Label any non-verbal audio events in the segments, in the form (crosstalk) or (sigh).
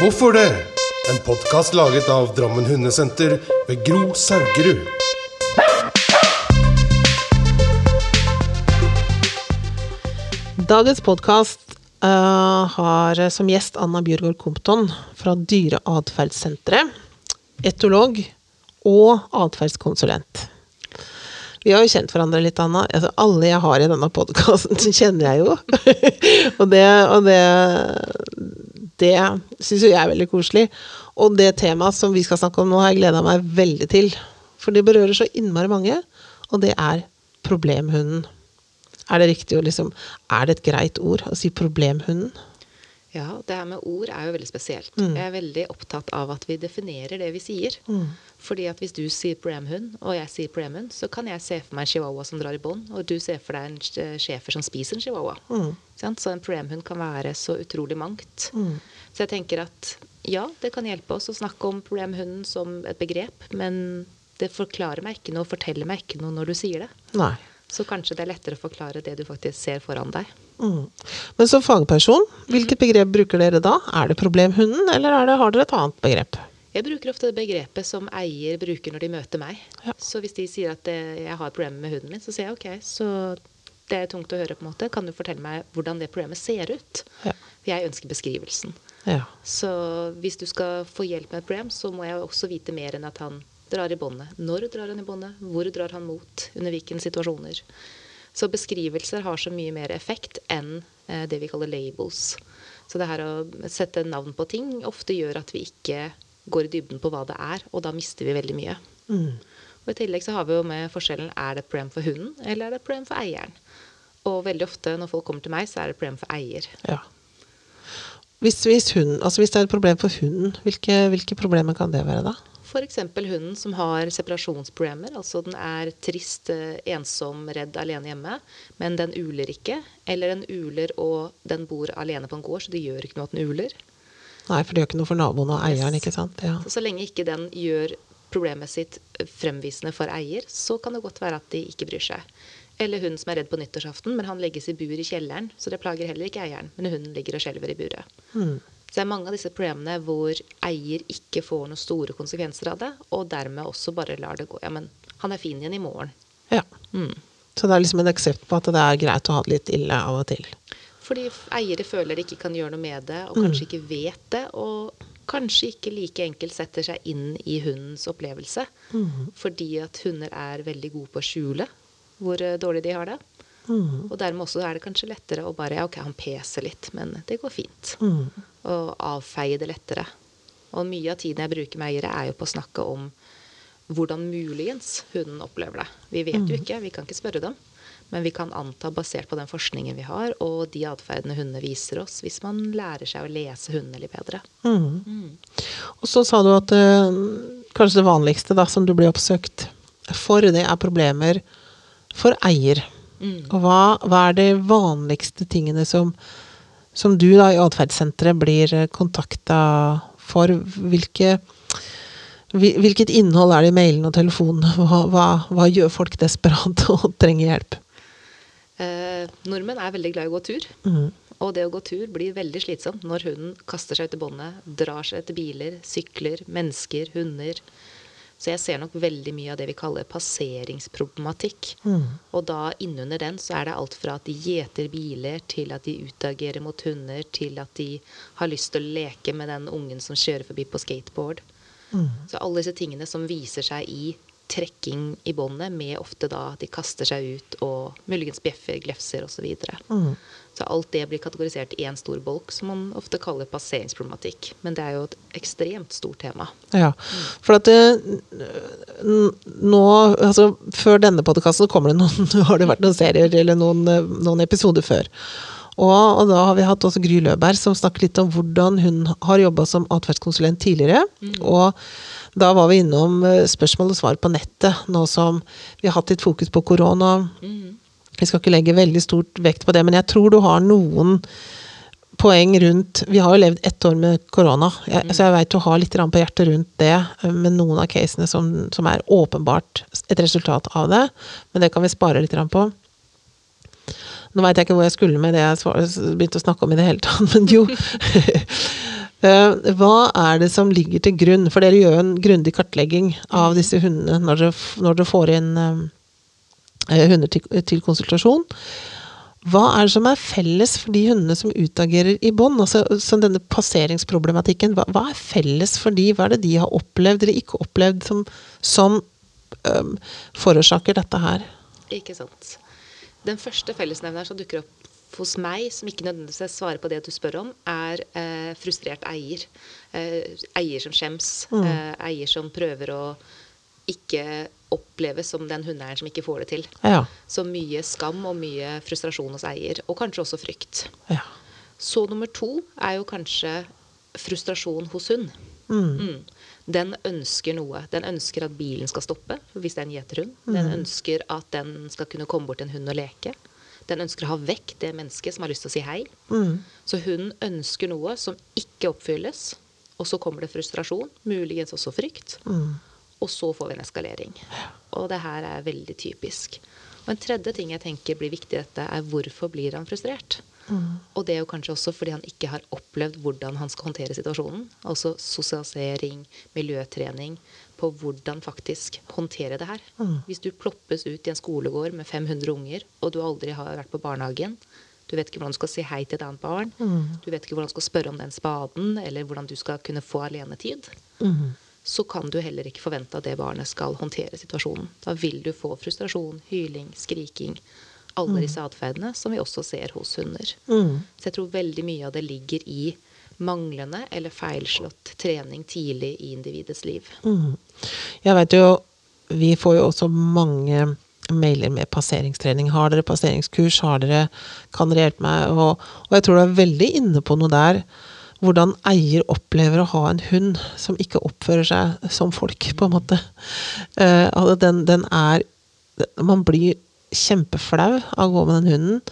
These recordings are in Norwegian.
Hvorfor det? En podkast laget av Drammen Hundesenter ved Gro Saugerud. Dagens podkast har som gjest Anna Bjørgaard Compton fra Dyreatferdssenteret. Etolog og atferdskonsulent. Vi har jo kjent hverandre litt, Anna. Altså, alle jeg har i denne podkasten, (laughs) kjenner jeg jo. (laughs) og det, og det, det syns jo jeg er veldig koselig. Og det temaet som vi skal snakke om nå, har jeg gleda meg veldig til. For det berører så innmari mange, og det er problemhunden. Er det riktig å liksom Er det et greit ord å si problemhunden? Ja, det her med ord er jo veldig spesielt. Mm. Jeg er veldig opptatt av at vi definerer det vi sier. Fordi at hvis du sier problemhund, og jeg sier problemhund, så kan jeg se for meg en chihuahua som drar i bånd, og du ser for deg en sch- schæfer som spiser en chihuahua. Mm. Så en problemhund kan være så utrolig mangt. Så jeg tenker at ja, det kan hjelpe oss å snakke om problemhunden som et begrep, men det forklarer meg ikke noe, forteller meg ikke noe når du sier det. Nei. Så kanskje det er lettere å forklare det du faktisk ser foran deg. Mm. Men som fagperson, hvilket begrep bruker dere da? Er det problemhunden, eller er det, har dere et annet begrep? Jeg bruker ofte det begrepet som eier bruker når de møter meg. Ja. Så hvis de sier at eh, jeg har problemer med hunden min, så sier jeg ok, så det er tungt å høre, på en måte. Kan du fortelle meg hvordan det problemet ser ut? Ja. Jeg ønsker beskrivelsen. Ja. Så hvis du skal få hjelp med et problem, så må jeg også vite mer enn at han drar i båndet. Når drar han i båndet? Hvor drar han mot? Under hvilke situasjoner? Så beskrivelser har så mye mer effekt enn eh, det vi kaller labels. Så det her å sette navn på ting ofte gjør at vi ikke går i dybden på hva det er, og da mister vi veldig mye. Mm. Og I tillegg så har vi jo med forskjellen er det et problem for hunden, eller er det et problem for eieren. Og veldig ofte når folk kommer til meg, så er det et problem for eier. ja. Hvis, hvis, hunden, altså hvis det er et problem for hunden, hvilke, hvilke problemer kan det være da? F.eks. hunden som har separasjonsproblemer. Altså den er trist, eh, ensom, redd, alene hjemme, men den uler ikke. Eller den uler og den bor alene på en gård, så det gjør ikke noe at den uler. Nei, for det gjør ikke noe for naboen og eieren, Yes. ikke sant? Ja. Så, så lenge ikke den gjør problemet sitt fremvisende for eier, så kan det godt være at de ikke bryr seg. Eller hunden som er redd på nyttårsaften, men han legges i bur i kjelleren, så det plager heller ikke eieren, men hunden ligger og skjelver i buret. Mm. Så det er mange av disse problemene hvor eier ikke får noen store konsekvenser av det, og dermed også bare lar det gå. Ja, men han er fin igjen i morgen. ja. Mm. Så det er liksom en aksept på at det er greit å ha det litt ille av og til. Fordi eiere føler de ikke kan gjøre noe med det, og kanskje ikke vet det, og kanskje ikke like enkelt setter seg inn i hundens opplevelse. Fordi at hunder er veldig gode på å skjule hvor eh, dårlig de har det. Mm. Og dermed også er det kanskje lettere å bare Ja, ok, han peser litt, men det går fint. Mm. Og avfeie det lettere. Og mye av tiden jeg bruker med eiere, er jo på å snakke om hvordan muligens hunden opplever det. Vi vet jo ikke, vi kan ikke spørre dem. Men vi kan anta, basert på den forskningen vi har, og de atferdene hundene viser oss, hvis man lærer seg å lese hundene litt bedre. Mm. Og så sa du at uh, kanskje det vanligste da, som du blir oppsøkt for, det er problemer for eier. Mm. Og hva, hva er de vanligste tingene som, som du da i atferdssenteret blir kontakta for? Hvilke, hvilket innhold er det i mailene og telefonene? (laughs) Hva, hva, hva gjør folk desperate (laughs) og trenger hjelp? Eh, nordmenn er veldig glad i å gå tur. Mm. Og det å gå tur blir veldig slitsomt når hunden kaster seg ut i båndet, drar seg etter biler, sykler, mennesker, hunder. Så jeg ser nok veldig mye av det vi kaller passeringsproblematikk. Mm. Og da innunder den så er det alt fra at de gjeter biler, til at de utagerer mot hunder, til at de har lyst til å leke med den ungen som kjører forbi på skateboard. Mm. Så alle disse tingene som viser seg i trekking i båndet, med ofte da de kaster seg ut og muligens bjeffer, glefser osv. Så. Mm. så alt det blir kategorisert i én stor bolk, som man ofte kaller passeringsproblematikk. Men det er jo et ekstremt stort tema. Ja, for at det, nå, altså Før denne podkasten kommer det noen, (laughs) har det vært noen serier eller noen, eh, noen episoder før. Og, og da har vi hatt også Gry Løberg som snakker litt om hvordan hun har jobba som atferdskonsulent tidligere. Og da var vi innom eh, spørsmål og svar på nettet, nå som vi har hatt litt fokus på korona. Vi skal ikke legge veldig stort vekt på det, men jeg tror du har noen poeng rundt Vi har jo levd ett år med korona, jeg, så jeg veit du har litt på hjertet rundt det, med noen av casene som, som er åpenbart et resultat av det, men det kan vi spare litt på. Nå veit jeg ikke hvor jeg skulle med det jeg begynte å snakke om i det hele tatt, (laughs) men jo. (laughs) Eh, hva er det som ligger til grunn? For dere gjør en grundig kartlegging av disse hundene når dere, når dere får inn eh, hunder til, til konsultasjon. Hva er det som er felles for de hundene som utagerer i bånd? Altså, som denne passeringsproblematikken, hva, hva er felles for de? Hva er det de har opplevd eller ikke opplevd som, som øhm, forårsaker dette her? Ikke sant. Den første fellesnevneren som dukker opp hos meg, som ikke nødvendigvis svarer på det du spør om, er eh, frustrert eier. Eh, eier som skjems. Eh, eier som prøver å ikke oppleves som den hundeeieren som ikke får det til. Ja. Så mye skam og mye frustrasjon hos eier, og kanskje også frykt. ja. Så nummer to er jo kanskje frustrasjon hos hund. Mm. Den ønsker noe. Den ønsker at bilen skal stoppe hvis det er en gjeterhund. Den ønsker at den skal kunne komme bort til en hund og leke. Den ønsker å ha vekk det mennesket som har lyst til å si hei. Så hunden ønsker noe som ikke oppfylles. Og så kommer det frustrasjon, muligens også frykt. Og så får vi en eskalering. Og det her er veldig typisk. Og en tredje ting jeg tenker blir viktig i dette, er hvorfor blir han frustrert? Og det er jo kanskje også fordi han ikke har opplevd hvordan han skal håndtere situasjonen. Altså sosialisering, miljøtrening på hvordan faktisk håndtere det her. Hvis du ploppes ut i en skolegård med 500 unger, og du aldri har vært på barnehagen, du vet ikke hvordan du skal si hei til et annet barn, du vet ikke hvordan du skal spørre om den spaden, eller hvordan du skal kunne få alenetid, så kan du heller ikke forvente at det barnet skal håndtere situasjonen. Da vil du få frustrasjon, hyling, skriking. Alle disse atferdene som vi også ser hos hunder. Så jeg tror veldig mye av det ligger i manglende eller feilslått trening tidlig i individets liv. Jeg vet jo, vi får jo også mange mailer med passeringstrening. Har dere passeringskurs? Har dere, kan dere hjelpe meg? Og, og jeg tror du er veldig inne på noe der. Hvordan eier opplever å ha en hund som ikke oppfører seg som folk, på en måte. Uh, altså den, den er Man blir kjempeflau av å gå med den hunden.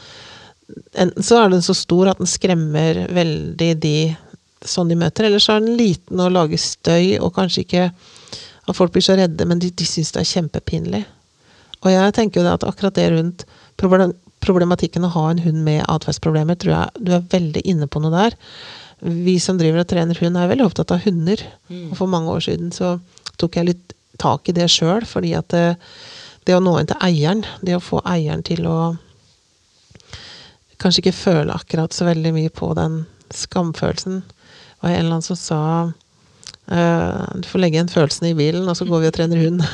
Enten så er den så stor at den skremmer veldig de sånn de møter, eller så er den liten og lager støy, og kanskje ikke at folk blir så redde, men de, de syns det er kjempepinlig. Og jeg tenker jo det at akkurat det rundt problematikken å ha en hund med atferdsproblemer, tror jeg du er veldig inne på noe der. Vi som driver og trener hund, er veldig opptatt av hunder. Og for mange år siden så tok jeg litt tak i det sjøl, fordi at det, det å nå inn til eieren, det å få eieren til å kanskje ikke føle akkurat så veldig mye på den skamfølelsen. Det var en eller annen som sa eh, du får legge igjen følelsene i bilen, og så går vi og trener hund.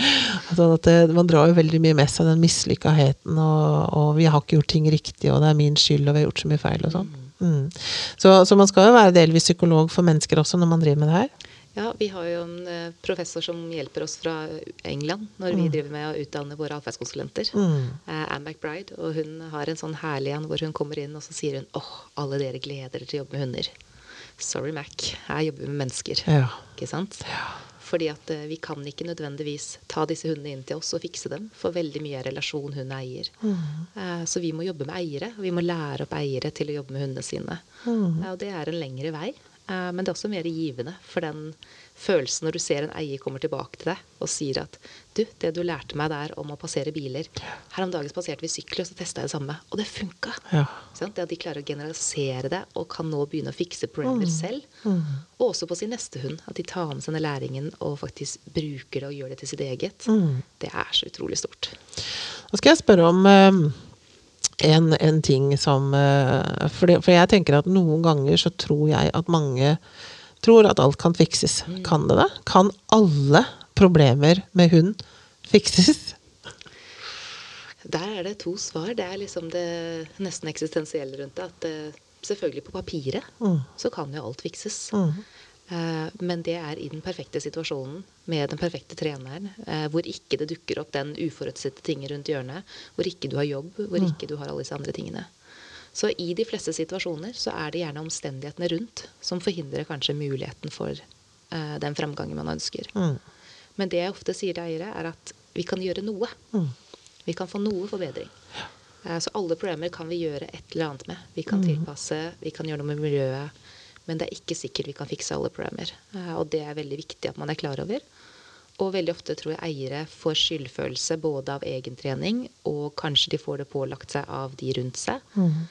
(laughs) sånn at det, man drar jo veldig mye med seg den mislykkaheten, og, og vi har ikke gjort ting riktig, og det er min skyld, og vi har gjort så mye feil og sånn. Mm. Så, så man skal jo være delvis psykolog for mennesker også når man driver med det her. Ja, vi har jo en eh, professor som hjelper oss fra England når vi driver med å utdanne våre atferdskonsulenter. Eh, Anne McBride. Og hun har en sånn herlig en hvor hun kommer inn og så sier hun åh, alle dere gleder dere til å jobbe med hunder. Sorry, Mac. Jeg jobber med mennesker. Ja. Ikke sant? Fordi at eh, vi kan ikke nødvendigvis ta disse hundene inn til oss og fikse dem. For veldig mye er relasjon hund-eier. Eh, så vi må jobbe med eiere. Og vi må lære opp eiere til å jobbe med hundene sine. Eh, og det er en lengre vei. Eh, men det er også mer givende. For den følelsen når du ser en eier kommer tilbake til deg og sier at du, det du lærte meg der om å passere biler Her om dagen passerte vi sykler, og så testa jeg det samme. Og det funka. Ja. Sånn? Det at de klarer å generalisere det og kan nå begynne å fikse problemer selv. Og også på sin neste hund. At de tar med seg den læringen og faktisk bruker det og gjør det til sitt eget. Det er så utrolig stort. Nå skal jeg spørre om eh, en, en ting som eh, for, det, for jeg tenker at noen ganger så tror jeg at mange tror at alt kan fikses. Kan det det? Kan alle problemer med hund fikses? Der er det to svar. Det er liksom det nesten eksistensielle rundt det. At eh, selvfølgelig på papiret så kan jo alt fikses. Eh, men det er i den perfekte situasjonen med den perfekte treneren, eh, hvor ikke det dukker opp den uforutsette ting rundt hjørnet, hvor ikke du har jobb, hvor ikke du har alle disse andre tingene. Så i de fleste situasjoner så er det gjerne omstendighetene rundt som forhindrer kanskje muligheten for eh, den fremgangen man ønsker. Men det jeg ofte sier til eiere, er at vi kan gjøre noe. Vi kan få noe forbedring. Eh, Så alle problemer kan vi gjøre et eller annet med. Vi kan tilpasse, vi kan gjøre noe med miljøet. Men det er ikke sikkert vi kan fikse alle problemer. Eh, Og det er veldig viktig at man er klar over. Og veldig ofte tror jeg eiere får skyldfølelse både av egen trening, og kanskje de får det pålagt seg av de rundt seg. Mm.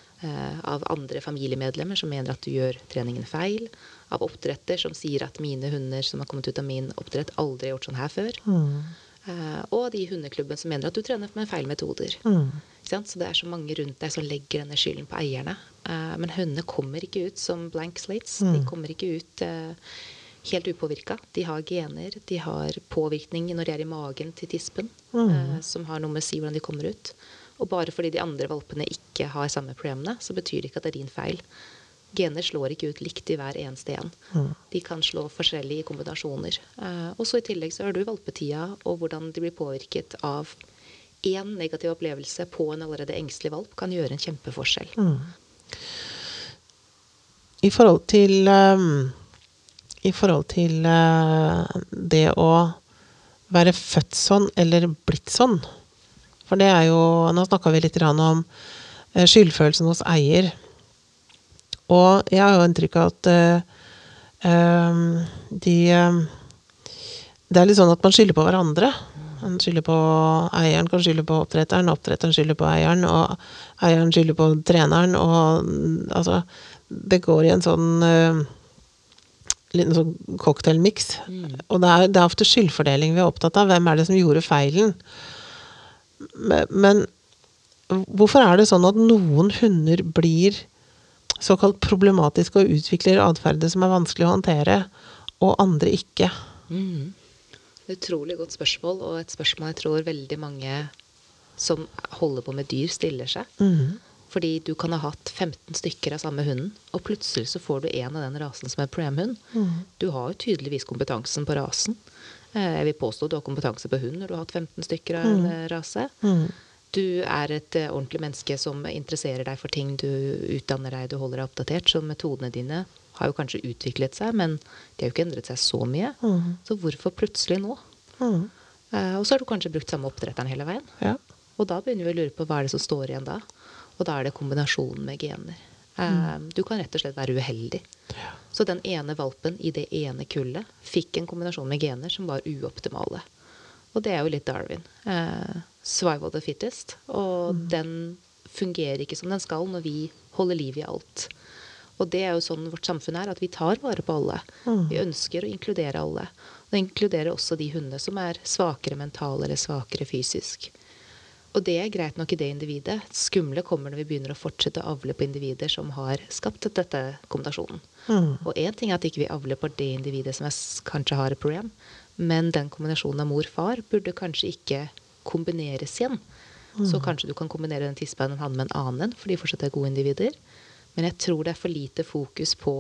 av andre familiemedlemmer som mener at du gjør treningen feil. Av oppdretter som sier at mine hunder som har kommet ut av min oppdrett, aldri har gjort sånn her før. Mm. og de hundeklubbene som mener at du trener med feil metoder. Sant? Så det er så mange rundt deg som legger denne skylden på eierne. Eh, men hønene kommer ikke ut som blank slates. De kommer ikke ut eh, helt upåvirka. De har gener, de har påvirkning når de er i magen til tispen, eh, som har noe med å si hvordan de kommer ut. Og bare fordi de andre valpene ikke har samme problemene, så betyr det ikke at det er din feil. Gener slår ikke ut likt i hver eneste en. De kan slå forskjellig i kombinasjoner. Og så i tillegg så har du valpetida og hvordan de blir påvirket av én negativ opplevelse på en allerede engstelig valp, kan gjøre en kjempeforskjell. I forhold til um, I forhold til uh, det å være født sånn eller blitt sånn. For det er jo Nå snakka vi litt om eh, skyldfølelsen hos eier. Og jeg har jo inntrykk av at uh, de ehm, Det er litt sånn at man skylder på hverandre. Man skylder på eieren, kan skylde på oppdretteren, oppdretteren skylder på eieren, og eieren skylder på treneren, og mm, altså Det går i en sånn uh, liten sånn cocktailmiks. Og det er, det er ofte skyldfordeling vi er opptatt av. Hvem er det som gjorde feilen? Men, men hvorfor er det sånn at noen hunder blir såkalt problematiske og utvikler atferder som er vanskelig å håndtere, og andre ikke? Utrolig godt spørsmål, og et spørsmål jeg tror veldig mange som holder på med dyr, stiller seg. Fordi du kan ha hatt 15 stykker av samme hunden, og plutselig så får du en av den rasen som er problemhund. Du har jo tydeligvis kompetansen på rasen. Eh, Jeg vil påstå du har kompetanse på hund når du har hatt 15 stykker av en eh, rase. Du er et eh, ordentlig menneske som interesserer deg for ting, du utdanner deg, du holder deg oppdatert. Så metodene dine har jo kanskje utviklet seg, men de har jo ikke endret seg så mye. Så hvorfor plutselig nå? Mm. Uh, og så har du kanskje brukt samme oppdretteren hele veien. Ja. Og da begynner vi å lure på hva er det som står igjen da. Og da er det kombinasjonen med gener. Eh, Du kan rett og slett være uheldig. Så den ene valpen i det ene kullet fikk en kombinasjon med gener som var uoptimale. Og det er jo litt Darwin. Uh, survival the fittest. Og den fungerer ikke som den skal når vi holder liv i alt. Og det er jo sånn vårt samfunn er, at vi tar vare på alle. Vi ønsker å inkludere alle. Det inkluderer også de hundene som er svakere mentale eller svakere fysisk. Og det er greit nok i det individet. Skumle kommer når vi begynner å fortsette å avle på individer som har skapt dette kombinasjonen. Og én ting er at ikke vi avler på det individet som er, kanskje har et problem, men den kombinasjonen av mor-far burde kanskje ikke kombineres igjen. Så kanskje du kan kombinere den tispeinen han med en annen, for de fortsatt er gode individer. Men jeg tror det er for lite fokus på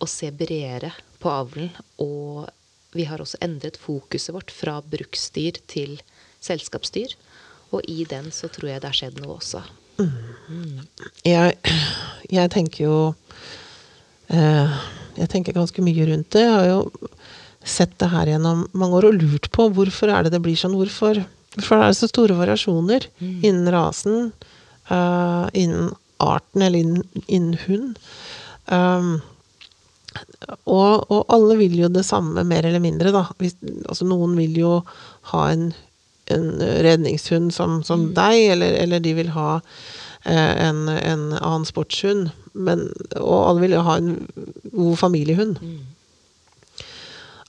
å se bredere på avlen. Og vi har også endret fokuset vårt fra bruksdyr til selskapsdyr. Og i den så tror jeg det har skjedd noe også. jeg, jeg tenker jo eh, Jeg tenker ganske mye rundt det. Jeg har jo sett det her gjennom mange år og lurt på hvorfor er det det blir sånn. Hvorfor, hvorfor er det så store variasjoner innen rasen, eh, innen arten eller innen, innen hund? Um, og, og alle vil jo det samme, mer eller mindre, da. Hvis, altså, noen vil jo ha en, en redningshund som, som deg, eller, eller de vil ha eh, en, en annen sportshund. Men, og alle vil jo ha en god familiehund.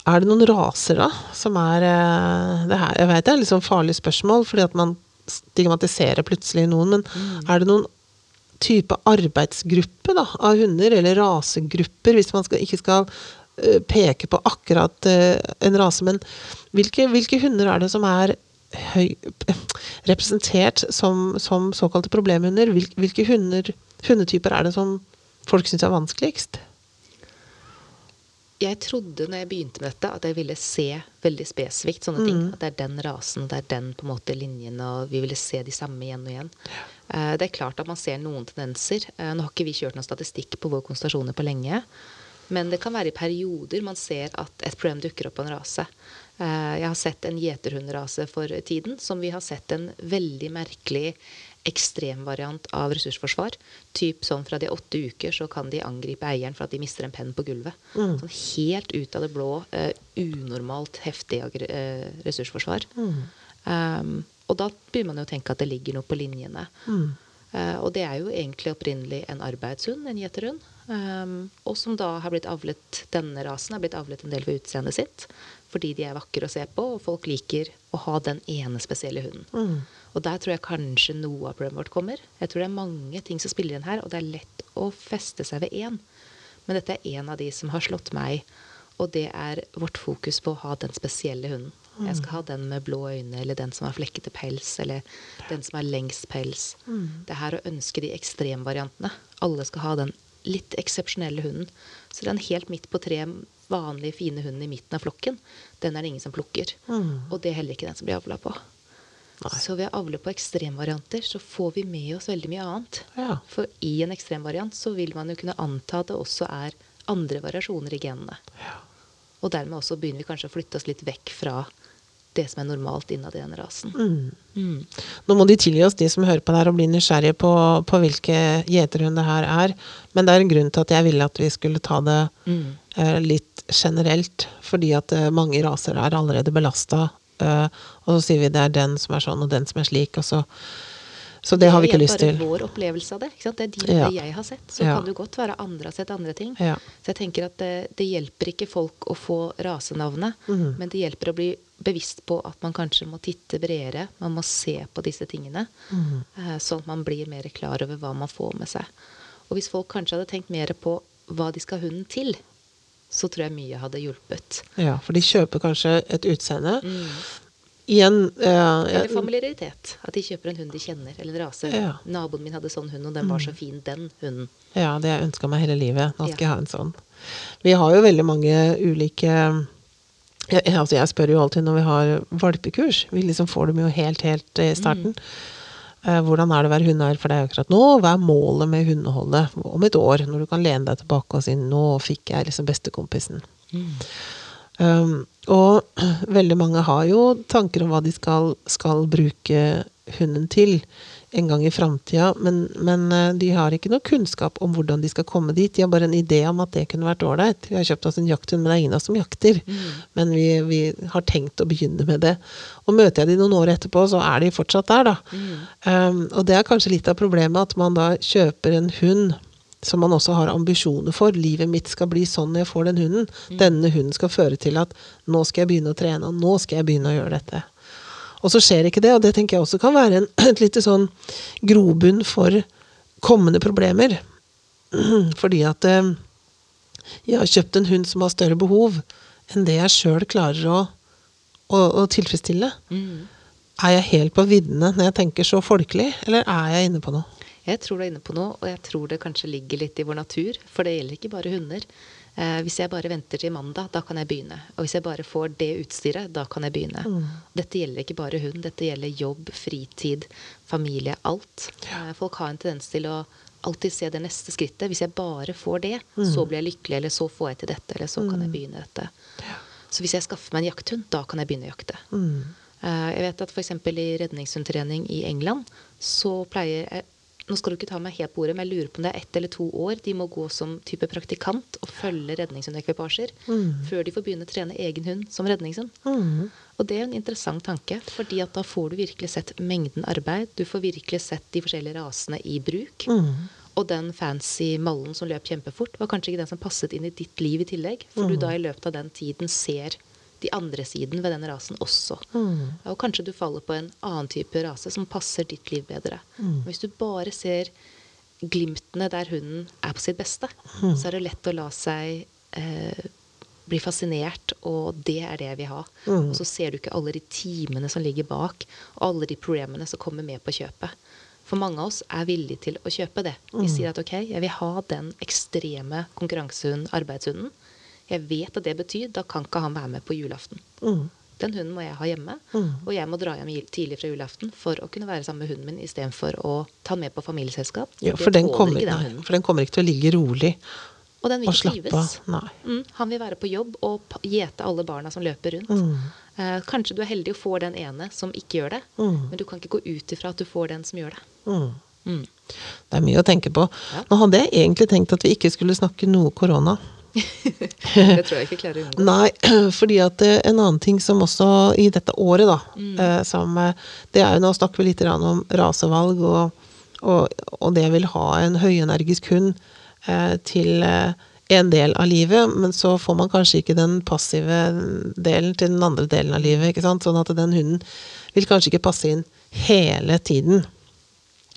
Er det noen raser, da, som er eh, det her, Jeg vet det er litt sånn farlig spørsmål, fordi at man stigmatiserer plutselig noen, men er det noen type arbeidsgruppe da, av hunder, eller rasegrupper, hvis man skal, ikke skal eh, peke på akkurat uh, en rase, men hvilke, hvilke hunder er det som er høy, representert som, som såkalte problemhunder? Hvil, hvilke hunder, hundetyper er det som folk syns er vanskeligst? Jeg trodde når jeg begynte med dette, at jeg ville se veldig spesifikt sånne ting. At det er den rasen, det er den på en måte linjen, og vi ville se de samme igjen og igjen. Eh, Det er klart at man ser noen tendenser. Eh, Nå har ikke vi kjørt noen statistikk på våre konstellasjoner på lenge. Men det kan være i perioder man ser at et problem dukker opp på en rase. Eh, Jeg har sett en gjeterhundrase for tiden som vi har sett en veldig merkelig ekstremvariant av ressursforsvar. Typ sånn fra de er åtte uker så kan de angripe eieren for at de mister en penn på gulvet. Sånn helt ut av det blå, uh, unormalt heftig uh, ressursforsvar. ressursforsvar. Um, og da begynner man jo å tenke at det ligger noe på linjene. Eh, og det er jo egentlig opprinnelig en arbeidshund, en gjeterhund. Um, og som da har blitt avlet Denne rasen har blitt avlet en del for utseendet sitt. Fordi de er vakre å se på, og folk liker å ha den ene spesielle hunden. Og der tror jeg kanskje noe av problemet vårt kommer. Jeg tror det er mange ting som spiller inn her, og det er lett å feste seg ved én. Men dette er en av de som har slått meg, og det er vårt fokus på å ha den spesielle hunden. Jeg skal ha den med blå øyne, eller den som har flekkete pels, eller den som har lengst pels. Det er her å ønske de ekstremvariantene. Alle skal ha den litt eksepsjonelle hunden. Så den helt midt på tre vanlige, fine hunden i midten av flokken, den er det ingen som plukker. Og det er heller ikke den som blir avla på. Så ved å avle på ekstremvarianter, så får vi med oss veldig mye annet. Ja. For i en ekstremvariant så vil man jo kunne anta at det også er andre variasjoner i genene. Og dermed også begynner vi kanskje å flytte oss litt vekk fra det som er normalt innad i den rasen. Mm. Nå må de tilgi oss, de som hører på det her og blir nysgjerrige på, på hvilke gjeterhund det her er. Men det er en grunn til at jeg ville at vi skulle ta det Mm. eh, litt generelt. Fordi at eh, mange raser er allerede belasta. Eh, og så sier vi det er den som er sånn, og den som er slik. Og så, så det har vi ikke lyst til. Det er bare vår opplevelse av det. Ikke sant? Det er de, Ja. det jeg har sett. Så Ja. kan det godt være andre har sett andre ting. Ja. Så jeg tenker at det, det hjelper ikke folk å få rasenavnet, mm. men det hjelper å bli bevisst på at man kanskje må titte bredere. Man må se på disse tingene, eh, sånn at man blir mer klar over hva man får med seg. Og hvis folk kanskje hadde tenkt mer på hva de skal ha hunden til, så tror jeg mye hadde hjulpet. Ja, for de kjøper kanskje et utseende. Igjen uh, Eller familiaritet. At de kjøper en hund de kjenner, eller en rase. Ja. Naboen min hadde sånn hund, og den var så fin, den hunden. Ja, det jeg ønska meg hele livet. Nå skal Ja. jeg ha en sånn. Vi har jo veldig mange ulike jeg, altså jeg spør jo alltid når vi har valpekurs. Vi liksom får dem jo helt, helt i starten. Eh, hvordan er det å være hundeeier for deg akkurat nå? Hva er målet med hundeholdet om et år? Når du kan lene deg tilbake og si 'nå fikk jeg liksom bestekompisen'. Um, og (clears throat) veldig mange har jo tanker om hva de skal, skal bruke hunden til en gang i framtida, men, men eh, de har ikke noe kunnskap om hvordan de skal komme dit. De har bare en idé om at det kunne vært ålreit. Vi har kjøpt oss en jakthund, men det er ingen av oss som jakter. Men vi, vi har tenkt å begynne med det. Og møter jeg de noen år etterpå, så er de fortsatt der, da. Um, og det er kanskje litt av problemet, at man da kjøper en hund som man også har ambisjoner for. Livet mitt skal bli sånn når jeg får den hunden. Denne hunden skal føre til at nå skal jeg begynne å trene, og nå skal jeg begynne å gjøre dette. Og så skjer ikke det, og det tenker jeg også kan være en, (clears throat) et lite sånn grobunn for kommende problemer. (clears throat) Fordi at eh, jeg har kjøpt en hund som har større behov enn det jeg sjøl klarer å, å, å tilfredsstille. Er jeg helt på viddene når jeg tenker så folkelig, eller er jeg inne på noe? Jeg tror du er inne på noe, og jeg tror det kanskje ligger litt i vår natur. For det gjelder ikke bare hunder. Eh, hvis jeg bare venter til mandag, da kan jeg begynne. Og hvis jeg bare får det utstyret, da kan jeg begynne. Dette gjelder ikke bare hund, dette gjelder jobb, fritid, familie, alt. Eh, folk har en tendens til å alltid se det neste skrittet. Hvis jeg bare får det, så blir jeg lykkelig, eller så får jeg til dette, eller så kan jeg begynne dette. Så hvis jeg skaffer meg en jakthund, da kan jeg begynne å jakte. Eh, Jeg vet at f.eks. i redningshundtrening i England så pleier jeg nå skal du ikke ta meg helt på ordet, men jeg lurer på om det er ett eller to år de må gå som type praktikant og følge redningshundekvipasjer før de får begynne å trene egen hund som redningshund. Og det er en interessant tanke, fordi at da får du virkelig sett mengden arbeid. Du får virkelig sett de forskjellige rasene i bruk. Og den fancy mallen som løp kjempefort, var kanskje ikke den som passet inn i ditt liv i tillegg. For du da i løpet av den tiden ser de andre siden ved den rasen også. Og kanskje du faller på en annen type rase som passer ditt liv bedre. Mm. hvis du bare ser glimtene der hunden er på sitt beste, så er det lett å la seg eh, bli fascinert, og det er det jeg vil ha. Og så ser du ikke alle de timene som ligger bak, og alle de problemene som kommer med på kjøpet. For mange av oss er villige til å kjøpe det. Vi sier at ok, jeg vil ha den ekstreme konkurransehunden, arbeidshunden. Jeg vet at det betyr da kan ikke han være med på julaften. Den hunden må jeg ha hjemme, og jeg må dra hjem tidlig fra julaften for å kunne være sammen med hunden min istedenfor å ta den med på familieselskap. Ja, for den, kommer, den nei, for den kommer ikke til å ligge rolig Og den vil ikke slappe trives. Mm, han vil være på jobb og gjete alle barna som løper rundt. Mm. Eh, kanskje du er heldig og får den ene som ikke gjør det, men du kan ikke gå ut ifra at du får den som gjør det. Mm. Mm. Det er mye å tenke på. Ja. Nå hadde jeg egentlig tenkt at vi ikke skulle snakke noe korona. Det tror jeg ikke klarer å unngå. Nei, (clears throat) fordi at eh, en annen ting som også i dette året, da, Mm. eh, som eh, Det er jo nå snakker vi litt om rasevalg og, og, og det vil ha en høyenergisk hund eh, til en del av livet, men så får man kanskje ikke den passive delen til den andre delen av livet. ikke sant? Sånn at den hunden vil kanskje ikke passe inn hele tiden.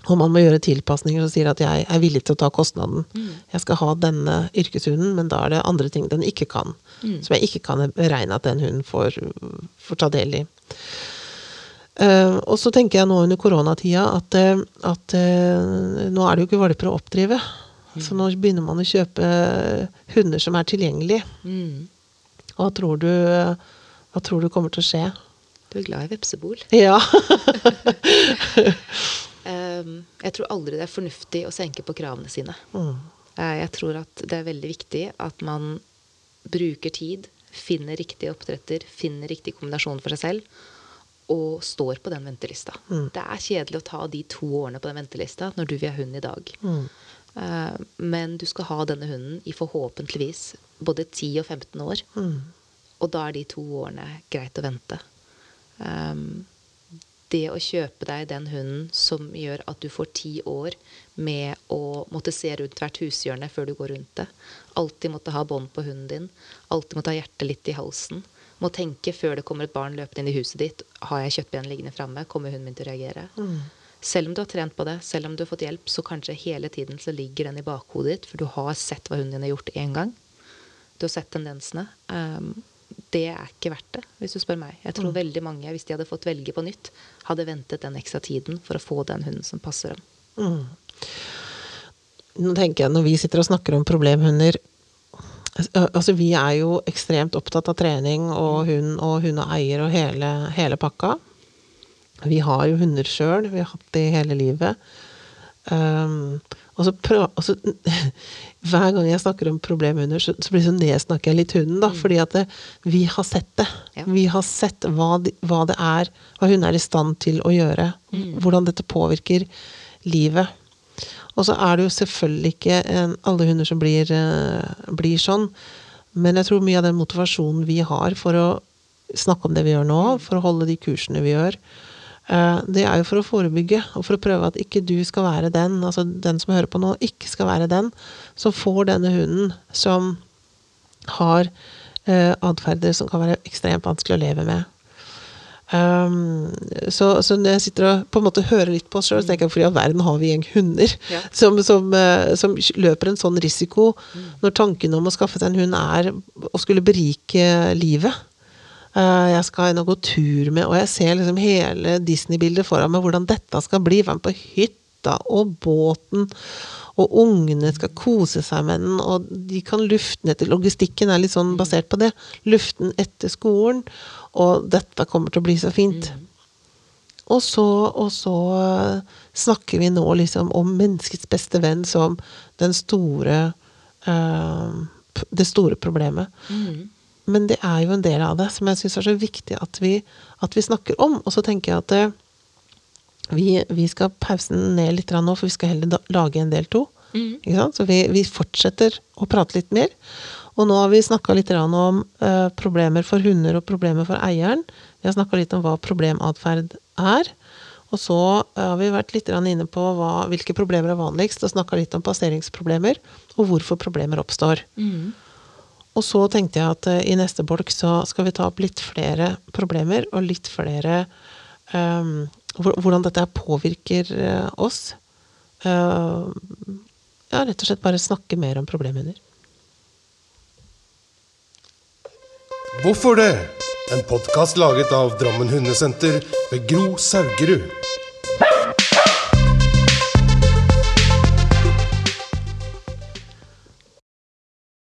Og man må gjøre tilpasninger og sier at jeg er villig til å ta kostnaden. Jeg skal ha denne yrkeshunden, men da er det andre ting den ikke kan. Som jeg ikke kan beregne at den hunden får, får ta del i. Uh, og så tenker jeg nå under koronatida at, uh, at uh, nå er det jo ikke valper å oppdrive. Så nå begynner man å kjøpe hunder som er tilgjengelige. Mm. Hva tror du, hva tror du kommer til å skje? Du er glad i vepsebol. Ja. (laughs) (laughs) Ehm, jeg tror aldri det er fornuftig å senke på kravene sine. Mm. Eh, Jeg tror at det er veldig viktig at man bruker tid, finner riktig oppdretter, finner riktig kombinasjon for seg selv, og står på den ventelista. Det er kjedelig å ta de to årene på den ventelista når du vil ha hund i dag. Mm. Men du skal ha denne hunden i forhåpentligvis både 10 og 15 år. Og da er de to årene greit å vente. Um, det å kjøpe deg den hunden som gjør at du får ti år med å måtte se rundt hvert hushjørne før du går rundt det. Alltid måtte ha bånd på hunden din. Alltid måtte ha hjertet litt i halsen. Må tenke før det kommer et barn løpende inn i huset ditt. Har jeg kjøttben liggende framme? Kommer hunden min til å reagere? Selv om du har trent på det, selv om du har fått hjelp, så kanskje hele tiden så ligger den i bakhodet ditt, for du har sett hva hunden din har gjort én gang. Du har sett tendensene. Um, det er ikke verdt det, hvis du spør meg. Jeg tror veldig mange, hvis de hadde fått velge på nytt, hadde ventet den ekstra tiden for å få den hunden som passer dem. Nå tenker jeg, når vi sitter og snakker om problemhunder Altså, vi er jo ekstremt opptatt av trening og hund og hundeeier og hele, hele pakka. Vi har jo hunder sjøl, vi har hatt det hele livet. Um, og så prøv, og så, (laughs) hver gang jeg snakker om problemhunder, så, så så nedsnakker jeg litt hunden, da. Fordi at det, vi har sett det. Ja. Vi har sett hva, de, hva det er, hva hun er i stand til å gjøre. Hvordan dette påvirker livet. Og så er det jo selvfølgelig ikke en, alle hunder som blir, uh, blir sånn. Men jeg tror mye av den motivasjonen vi har for å snakke om det vi gjør nå, for å holde de kursene vi gjør, eh, det er jo for å forebygge, og for å prøve at ikke du skal være den, altså den som hører på nå, ikke skal være den som får denne hunden som har uh, atferder som kan være ekstremt vanskelig å leve med. Um, så, så når jeg sitter og på en måte hører litt på oss sjøl, tenker jeg for i all verden har vi gjeng hunder Ja. (laughs) som, som, eh, som løper en sånn risiko, når tanken om å skaffe seg en hund er å skulle berike livet. Eh, jeg skal inn og gå tur med, og jeg ser liksom hele Disney-bildet foran meg, hvordan dette skal bli. Være med på hytta og båten, og ungene skal kose seg med den, og de kan lufte den etter Logistikken er litt sånn basert på det. Lufte den etter skolen, og dette kommer til å bli så fint. Og så, og så eh, snakker vi nå liksom om menneskets beste venn som den store eh, Det store problemet. Men det er jo en del av det som jeg syns er så viktig at vi, at vi snakker om. Og så tenker jeg at eh, vi, vi skal pause den ned litt nå, for vi skal heller da, lage en del to. Sant? Så vi, vi fortsetter å prate litt mer. Og nå har vi snakka litt om uh, problemer for hunder og problemer for eieren. Vi har snakka litt om hva problematferd er. Og så eh, har vi vært litt inne på hva, hvilke problemer er vanligst, og snakka litt om passeringsproblemer, og hvorfor problemer oppstår. Og så tenkte jeg at eh, i neste bolk så skal vi ta opp litt flere problemer, og litt flere um, Hvordan dette påvirker eh, oss. Uh, ja, rett og slett bare snakke mer om problemhunder. Hvorfor det? En podkast laget av Drammen Hundesenter ved Gro Saugerud.